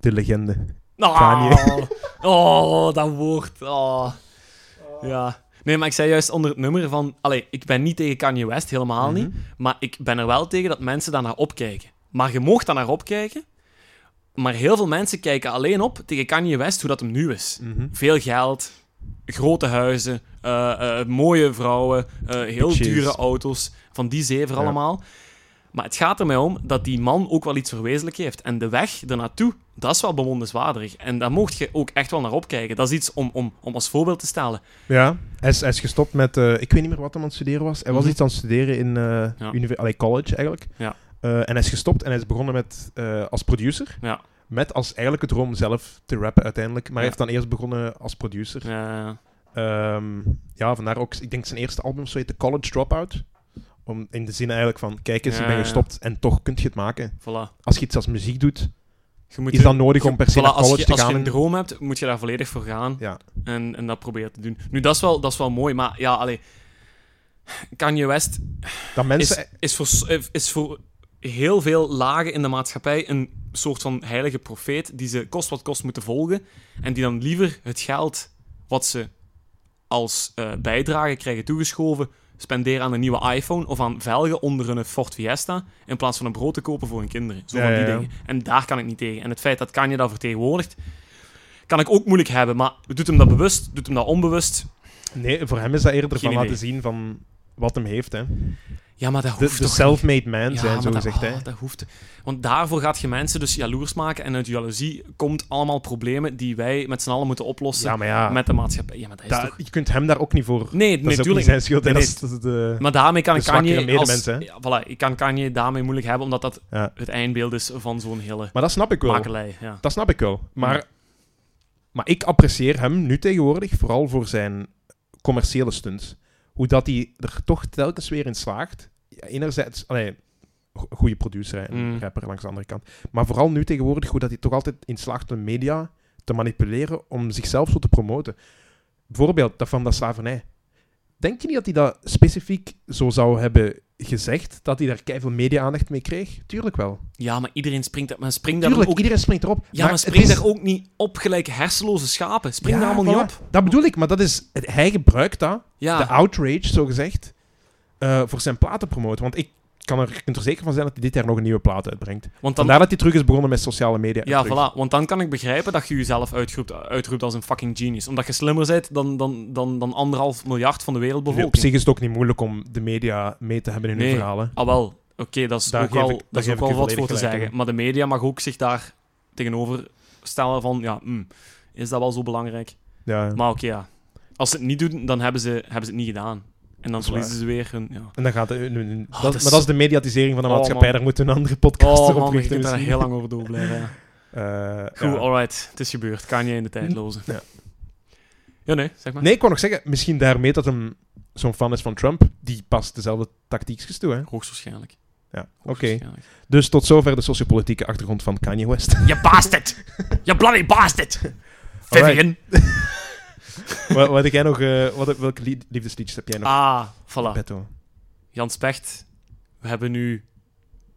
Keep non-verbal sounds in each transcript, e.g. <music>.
de legende. Oh, Kanye. <laughs> oh, dat woord. Oh. Ja. Nee, maar ik zei juist onder het nummer van... Allee, ik ben niet tegen Kanye West, helemaal niet. Mhm. Maar ik ben er wel tegen dat mensen daar naar opkijken. Maar je mocht daar naar opkijken. Maar heel veel mensen kijken alleen op tegen Kanye West hoe dat hem nu is. Mhm. Veel geld, grote huizen, eh, eh, mooie vrouwen, eh, heel Bitches. dure auto's. Van die zeven Ja. allemaal. Maar het gaat er mij om dat die man ook wel iets verwezenlijk heeft. En de weg ernaartoe, dat is wel bewonderenswaardig. En daar mocht je ook echt wel naar opkijken. Dat is iets om, om, om als voorbeeld te stellen. Ja, hij is, hij is gestopt met... eh, ik weet niet meer wat hij aan het studeren was. Hij was Mhm. iets aan het studeren in Ja. allee, college, eigenlijk. Ja. Eh, en hij is gestopt en hij is begonnen met, als producer. Ja. Met als eigenlijk het droom zelf te rappen uiteindelijk. Maar hij heeft dan eerst begonnen als producer. Ja, Ehm, ja, vandaar ook... Ik denk zijn eerste album zo heet The College Dropout. Om, in de zin eigenlijk van, kijk eens, ik ben gestopt en toch kun je het maken. voilà. Als je iets als muziek doet, Je moet is dat nodig om per se Voilà, naar college je, te als je gaan. een droom hebt, moet je daar volledig voor gaan. Ja. En, en dat proberen te doen. Nu, dat is wel, dat is wel mooi, maar ja, allee. Kanye West Dat mensen... is, is, voor, is voor heel veel lagen in de maatschappij een soort van heilige profeet die ze kost wat kost moeten volgen. En die dan liever het geld wat ze als eh, bijdrage krijgen toegeschoven spenderen aan een nieuwe iPhone of aan velgen onder hun Ford Fiesta in plaats van een brood te kopen voor hun kinderen. Zo Ja, van die ja. dingen. En daar kan ik niet tegen. En het feit dat Kanye dat vertegenwoordigt, kan ik ook moeilijk hebben. Maar doet hem dat bewust, doet hem dat onbewust? Nee, voor hem is dat eerder Geen van idee. laten zien van wat hem heeft. Hè. Ja, maar dat De, hoeft de toch self-made man Ja, zijn, zo dat, gezegd. oh, hè. dat hoeft. Want daarvoor gaat je mensen dus jaloers maken. En uit jaloezie komt allemaal problemen die wij met z'n allen moeten oplossen Ja, maar ja, met de maatschappij. Ja, maar dat is da- toch... je kunt hem daar ook niet voor... Nee, Dat is ook natuurlijk. niet zijn schuld. hè. Nee, Dat is, de... Maar daarmee kan de ik Kanye als... medemens, hè. Ja, voilà, ik kan Kanye daarmee moeilijk hebben, omdat dat het eindbeeld is van zo'n hele Maar dat snap ik wel. makelij. Ja. Dat snap ik wel. Maar, maar ik apprecieer hem nu tegenwoordig vooral voor zijn commerciële stunts. Hoe dat hij er toch telkens weer in slaagt. Enerzijds, allee, go- goede producer en Mm. rapper langs de andere kant. Maar vooral nu tegenwoordig hoe dat hij toch altijd in slaagt de media te manipuleren om zichzelf zo te promoten. Bijvoorbeeld dat van dat slavernij. Denk je niet dat hij dat specifiek zo zou hebben gezegd? Dat hij daar keiveel media-aandacht mee kreeg? Tuurlijk wel. ja, maar iedereen springt, maar springt daar Tuurlijk, ook... iedereen springt erop. Ja, maar het spring is- daar ook niet op gelijk hersenloze schapen. Spring Ja, daar allemaal voilà. niet op. Dat bedoel ik, maar dat is, hij gebruikt dat, Ja, de outrage, zo gezegd, eh, voor zijn plaat te promoten. Want ik kan er, je kunt er zeker van zijn dat hij dit jaar nog een nieuwe plaat uitbrengt. want dan, Vandaar dat hij terug is begonnen met sociale media. Ja, terug. voilà. Want dan kan ik begrijpen dat je jezelf uitroept, uitroept als een fucking genius. Omdat je slimmer bent dan, dan, dan, dan anderhalf miljard van de Nu, wereldbevolking. Op zich is het ook niet moeilijk om de media mee te hebben in Nee. hun verhalen. Ah, wel. Oké, dat is Daar ook wel, ik- dat is ook wel wat voor te zeggen. in. Maar de media mag ook zich daar tegenover stellen van, ja, hm, is dat wel zo belangrijk? Ja. Maar oké, ja. Als ze het niet doen, dan hebben ze, hebben ze het niet gedaan. En dan verliezen ze weer hun... Ja. En dan gaat het, Oh, dat, is maar dat is de mediatisering van de Oh, maatschappij. man. Daar moeten een andere podcast Oh op man, ik richten. heb daar misschien. heel lang over door blijven. <laughs> Eh, Goed, ja. alright. Het is gebeurd. Kan je in de tijdloze. Ja. Ja, nee, zeg maar. Nee, ik wou nog zeggen, misschien daarmee dat hem zo'n fan is van Trump, die past dezelfde tactiekjes toe. Hè? Hoogstwaarschijnlijk. Ja, oké. Dus tot zover de sociopolitieke achtergrond van Kanye West. <laughs> Je bastard! <laughs> Je bloody bastard! Vivian! <laughs> wat, wat heb jij nog, eh, wat, welke lied- liefdesliedjes heb jij nog Ah, voilà. petto? Jan Specht. We hebben nu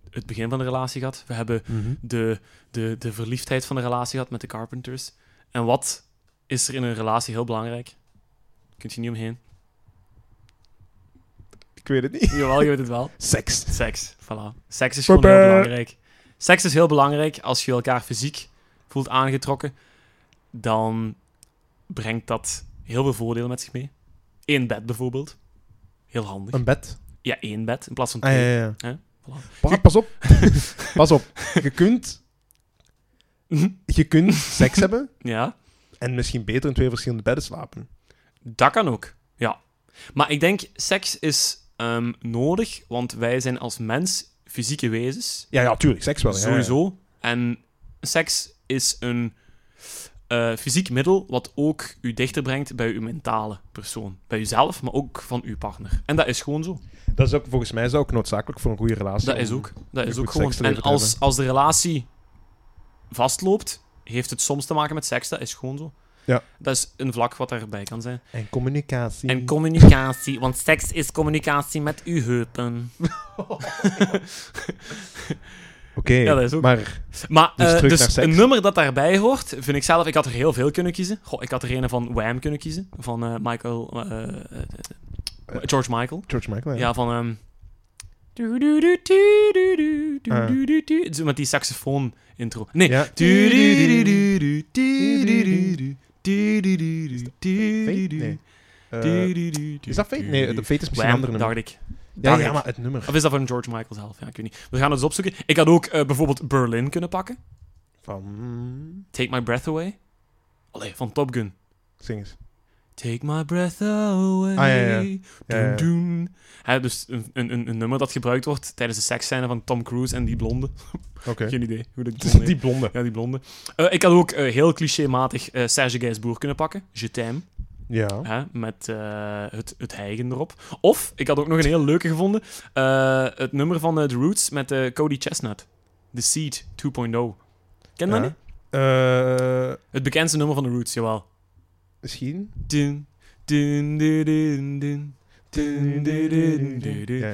het begin van de relatie gehad. We hebben de, de, de verliefdheid van de relatie gehad met de Carpenters. En wat is er in een relatie heel belangrijk? Kunt je niet omheen. Ik weet het niet. <laughs> Jawel, je weet het wel. Seks. Seks, voilà. Seks is gewoon heel belangrijk. Seks is heel belangrijk. Als je elkaar fysiek voelt aangetrokken, dan brengt dat heel veel voordelen met zich mee. Eén bed bijvoorbeeld. Heel handig. Een bed. Ja, één bed in plaats van Ah, twee. ja, ja. Hè? Voilà. Pa- pas op. <laughs> pas op. Je kunt, je kunt seks hebben Ja, en misschien beter in twee verschillende bedden slapen. dat kan ook. Ja. Maar ik denk, seks is ehm, nodig, want wij zijn als mens fysieke wezens. Ja, ja, tuurlijk. Seks wel. ja, ja. Sowieso. En seks is een eh, fysiek middel wat ook u dichter brengt bij uw mentale persoon. Bij uzelf, maar ook van uw partner. En dat is gewoon zo. Dat is ook, volgens mij is dat ook noodzakelijk voor een goede relatie. Dat is ook, dat is ook gewoon. En als, als de relatie vastloopt, heeft het soms te maken met seks. Dat is gewoon zo. Ja. Dat is een vlak wat erbij kan zijn. En communicatie. En communicatie, want seks is communicatie met uw heupen. <laughs> <laughs> Oké, ja, dat is ook... maar... Maar dus, een nummer dat daarbij hoort, vind ik zelf... Ik had er heel veel kunnen kiezen. Goh, ik had er een van Wham kunnen kiezen. Van Michael... George Michael. George Michael, ja. ja van... Um, met die saxofoon intro. Nee. Ja. Is dat Fate? Nee, de Fate is misschien een andere nummer. dacht ik. Ja, ja, maar het nummer. Of is dat van George Michael zelf? Ja, ik weet niet. We gaan het eens opzoeken. Ik had ook eh, bijvoorbeeld Berlin kunnen pakken. Van... Take My Breath Away. Allee, van Top Gun. Zing eens. Take my breath away. Ah, ja, ja. Ja, ja. Doen, dus een, een, een nummer dat gebruikt wordt tijdens de seksscène van Tom Cruise en die blonde. <laughs> Oké. Geen idee hoe dat <laughs> blonde Die blonde. Ja, die blonde. Eh, ik had ook eh, heel clichématig eh Serge Gainsbourg kunnen pakken. Je t'aime. Ja. Hè, met eh, het, het hijgen erop. Of, ik had ook nog een heel leuke gevonden. eh, het nummer van eh, The Roots met eh, Cody Chestnut. The Seed 2.0. Ken je dat niet? Eh, Het bekendste nummer van The Roots, jawel. misschien? Dun, dun. Ja.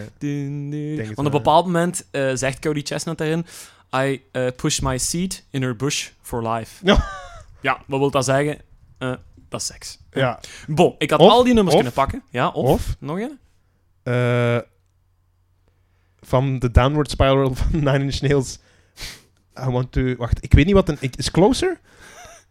Want op een bepaald moment eh, zegt Cody Chestnut daarin... I uh, push my seed in her bush for life. Ja. Ja, wat wil dat zeggen? Eh, dat is seks. Ja. Bon, ik had Of- al die nummers of- kunnen pakken. Ja, of? Of Nog een? eh, van de Downward Spiral van <laughs> Nine Inch Nails. I want to... Wacht, ik weet niet wat een... Is Closer?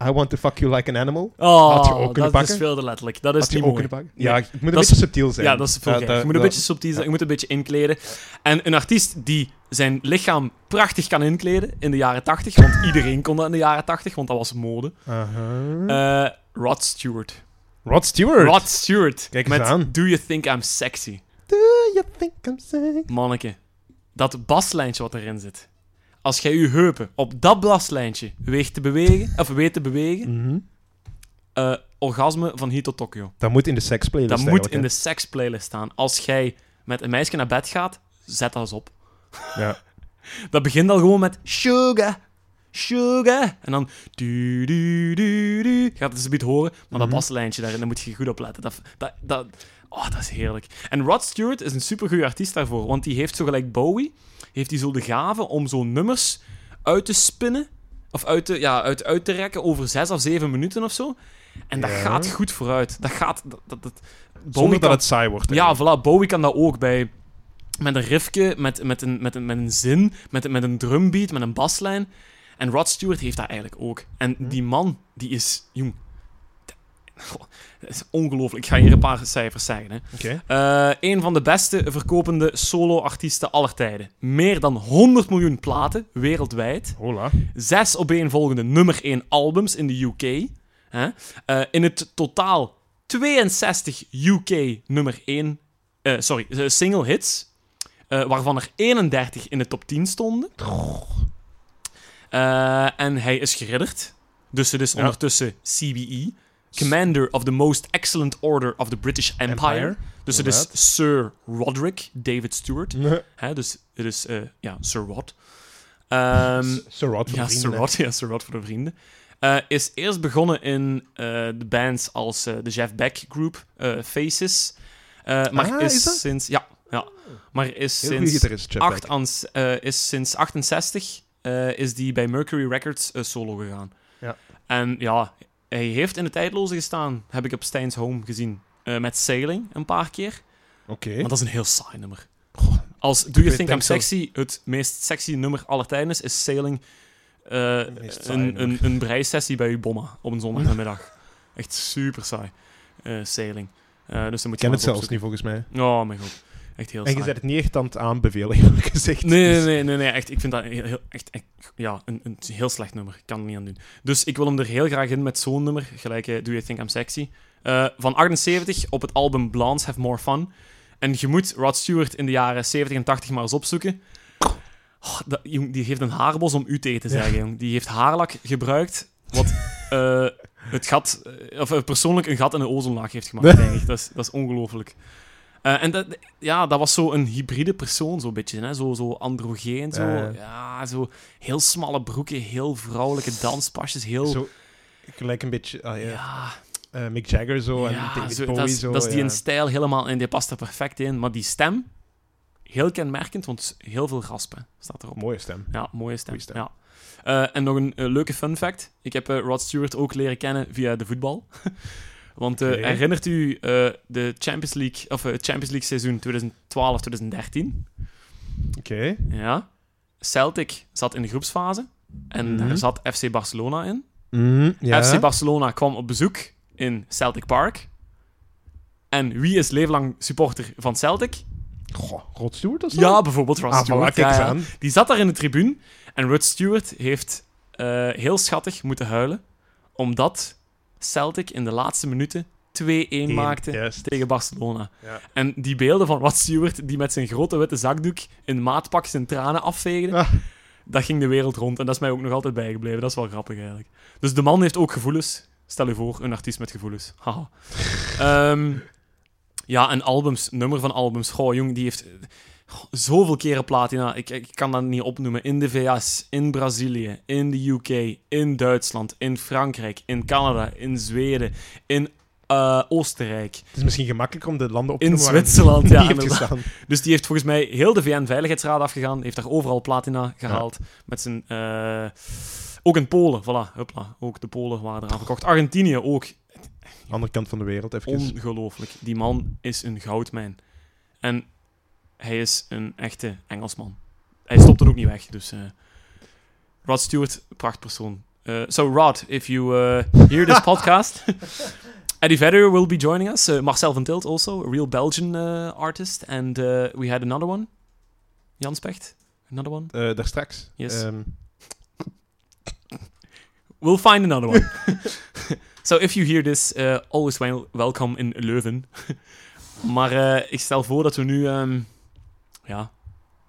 I want to fuck you like an animal. Oh, Had je ook kunnen dat pakken? is veel te letterlijk. Dat is Had je niet ook mooi. kunnen pakken? Nee. Ja, het moet een Dat is- beetje subtiel zijn. Ja, dat is veel dat- Je moet een dat- beetje subtiel zijn, je moet een beetje inkleden. En een artiest die zijn lichaam prachtig kan inkleden in de jaren 80, want <laughs> iedereen kon dat in de jaren 80, want dat was mode. Eh, Rod Stewart. Rod Stewart. Rod Stewart. Kijk eens met aan. Do You Think I'm Sexy? Do you think I'm saying... Manneke, dat baslijntje wat erin zit. Als jij je heupen op dat baslijntje weet te bewegen, of weet te bewegen, eh, orgasme van Hito Tokyo. Dat moet in de sex playlist Dat moet in hè. de seksplaylist staan. Als jij met een meisje naar bed gaat, zet dat eens op. Ja. <laughs> Dat begint al gewoon met sugar, sugar. En dan du, du, du, du. Gaat het eens een beetje horen, maar dat Mhm. baslijntje daarin, daar moet je goed op letten. Dat, dat, dat, oh, dat is heerlijk. En Rod Stewart is een supergoeie artiest daarvoor, want die heeft zo gelijk Bowie, heeft hij zo de gave om zo nummers uit te spinnen, of uit te, ja, uit, uit te rekken over zes of zeven minuten of zo. En dat Ja. gaat goed vooruit. Dat gaat... Dat, dat, dat, Bowie Zonder dat kan- het saai wordt. ja, voilà. Bowie kan dat ook bij... Met een riffje, met, met, een, met, een, met een zin, met, met een drumbeat, met een baslijn. En Rod Stewart heeft dat eigenlijk ook. En Hm. die man, die is... Jong, <laughs> Dat is ongelooflijk. Ik ga hier een paar cijfers zeggen. Hè. Eh, een van de beste verkopende solo-artiesten aller tijden. Meer dan 100 miljoen platen wereldwijd. Hola. Zes opeenvolgende nummer 1 albums in de UK. Eh, in het totaal 62 UK nummer 1, eh, sorry, single hits. waarvan er 31 in de top 10 stonden. En hij is geridderd. Dus het is Ja. ondertussen CBE. Commander of the Most Excellent Order of the British Empire. Empire, Dus het is. Sir Roderick David Stewart. Nee. Hè? Dus het is, eh, ja, Sir Rod. Ehm, Sir Rod voor ja, de Sir vrienden. Rod, <laughs> ja, Sir Rod voor de vrienden. Eh, is eerst begonnen in eh, de bands als de Jeff Beck Group, Faces. Maar Ah, is, sinds... Ja, ja. Maar is Heel sinds, aan, is sinds 68 eh, is die bij Mercury Records solo gegaan. Ja. En ja, hij heeft in de tijdloze gestaan, heb ik op Stein's Home gezien. Eh, met Sailing een paar keer. Oké. Maar dat is een heel saai nummer. Als Do You Think I'm Sexy het meest sexy nummer aller tijden is, is Sailing eh, een, een, een breisessie bij uw bomma op een zondagnamiddag. Echt super saai. Eh, Sailing. Dus dan moet Ik je ken het zelfs niet, volgens mij. Oh mijn god. Echt heel En je saai. zet het niet echt aan het aanbevelen, <laughs> eerlijk gezegd. Nee, Dus- nee, nee, nee, nee, echt. Ik vind dat heel, heel- echt, echt ja, een, een heel slecht nummer. Ik kan er niet aan doen. Dus ik wil hem er heel graag in met zo'n nummer, gelijk eh, Do You Think I'm Sexy. Eh, van 78 op het album Blondes Have More Fun. En je moet Rod Stewart in de jaren 70 en 80 maar eens opzoeken. Oh, dat, jong, die heeft een haarbos om u tegen te zeggen, jong. Die heeft haarlak gebruikt wat <laughs> eh, het gat, eh, of eh, persoonlijk een gat in de ozonlaag heeft gemaakt, denk ik. Dat is, dat is ongelooflijk. Eh, en dat, ja, dat was zo een hybride persoon, zo'n beetje. Hè? Zo, zo androgeen, zo. Ja. ja, zo heel smalle broeken, heel vrouwelijke danspasjes, heel... Zo, gelijk een beetje ah, ja, ja, eh, Mick Jagger zo en ja, David zo, Bowie dat, is, zo. dat is die een stijl helemaal en die past er perfect in. Maar die stem, heel kenmerkend, want heel veel raspen staat erop. Mooie stem. Ja, mooie stem. Stem. Ja. Eh, en nog een eh, leuke fun fact. Ik heb eh, Rod Stewart ook leren kennen via de voetbal. <laughs> Want eh, herinnert u eh, de Champions League, of, eh, het Champions League seizoen 2012-2013? Oké. Ja. Celtic zat in de groepsfase. En Mhm. daar zat FC Barcelona in. Mhm, ja. FC Barcelona kwam op bezoek in Celtic Park. En wie is leven lang supporter van Celtic? Goh, Rod Stewart of zo? Ja, bijvoorbeeld Ross Ah, Stewart. ja, ja. Die zat daar in de tribune en Rod Stewart heeft eh, heel schattig moeten huilen, omdat Celtic in de laatste minuten 2-1 maakte tegen Barcelona. Ja. En die beelden van Rod Stewart, die met zijn grote witte zakdoek in maatpak zijn tranen afveegde, Ah. dat ging de wereld rond. En dat is mij ook nog altijd bijgebleven. Dat is wel grappig eigenlijk. Dus de man heeft ook gevoelens. Stel je voor, een artiest met gevoelens. Haha. <laughs> Ehm, ja, en albums, nummer van albums. Goh, jong, die heeft zoveel keren platina. Ik, ik kan dat niet opnoemen. In de VS, in Brazilië, in de UK, in Duitsland, in Frankrijk, in Canada, in Zweden, in eh, Oostenrijk, Het is misschien gemakkelijker om de landen op te in noemen hij Zwitserland. Ja. <laughs> Dus die heeft volgens mij heel de VN-veiligheidsraad afgegaan. Heeft daar overal platina gehaald. Met zijn... eh, ook in Polen, voilà. Hupla. Ook de Polen waren eraan verkocht. Argentinië ook. Andere kant van de wereld, even. Ongelooflijk. Die man is een goudmijn. En hij is een echte Engelsman. Hij stopt er ook niet weg. Dus eh, Rod Stewart, prachtpersoon. Eh so Rod, if you eh, hear this <laughs> podcast, <laughs> Eddie Vedder will be joining us. Uh, Marcel van Tilt also, a real Belgian uh, artist. And uh, we had another one. Jan Specht, another one. Eh, daar straks. Yes. Ehm, <laughs> We'll find another one. so if you hear this, uh, always wel welcome in Leuven. maar eh, ik stel voor dat we nu... ehm, ja,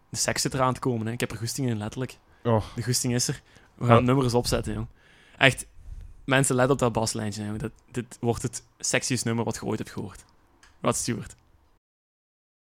de seks zit eraan te komen. Hè. Ik heb er goesting in, letterlijk. oh, De goesting is er. We gaan Ja. nummers opzetten, jong. Echt, mensen, let op dat baslijntje. Jong. Dat, dit wordt het sexiest nummer wat je ooit hebt gehoord. Rod Stewart.